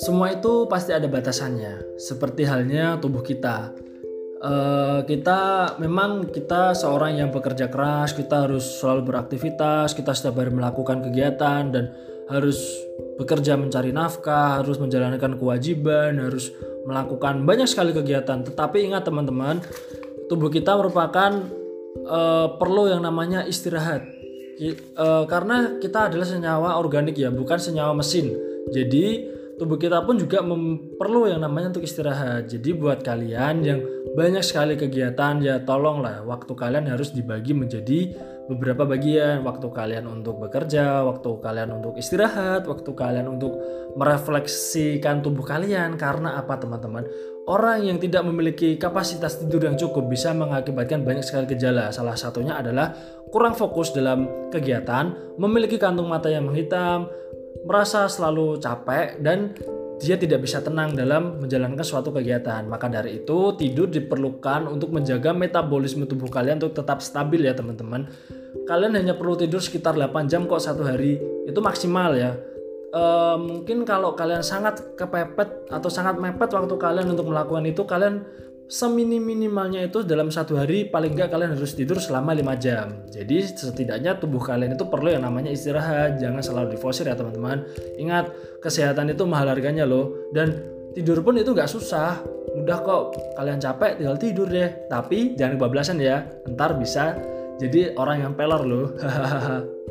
Semua itu pasti ada batasannya, seperti halnya tubuh kita. Uh, kita memang kita seorang yang bekerja keras, kita harus selalu beraktivitas, kita setiap hari melakukan kegiatan dan harus bekerja mencari nafkah, harus menjalankan kewajiban, harus melakukan banyak sekali kegiatan. Tetapi ingat teman-teman, tubuh kita merupakan uh, perlu yang namanya istirahat. Uh, karena kita adalah senyawa organik ya, bukan senyawa mesin. Jadi tubuh kita pun juga perlu yang namanya untuk istirahat. Jadi buat kalian yang banyak sekali kegiatan ya tolonglah waktu kalian harus dibagi menjadi beberapa bagian. Waktu kalian untuk bekerja, waktu kalian untuk istirahat, waktu kalian untuk merefleksikan tubuh kalian. Karena apa teman-teman? Orang yang tidak memiliki kapasitas tidur yang cukup bisa mengakibatkan banyak sekali gejala. Salah satunya adalah kurang fokus dalam kegiatan, memiliki kantung mata yang menghitam, merasa selalu capek dan dia tidak bisa tenang dalam menjalankan suatu kegiatan. Maka dari itu, tidur diperlukan untuk menjaga metabolisme tubuh kalian untuk tetap stabil ya teman-teman. Kalian hanya perlu tidur sekitar 8 jam kok satu hari. Itu maksimal ya. E, mungkin kalau kalian sangat kepepet atau sangat mepet waktu kalian untuk melakukan itu, kalian seminim-minimalnya itu dalam satu hari paling nggak kalian harus tidur selama 5 jam. Jadi setidaknya tubuh kalian itu perlu yang namanya istirahat. Jangan selalu diforsir ya teman-teman. Ingat kesehatan itu mahal harganya loh. Dan tidur pun itu nggak susah. Mudah kok. Kalian capek tinggal tidur deh. Tapi jangan kebablasan ya. Ntar bisa jadi orang yang peler loh.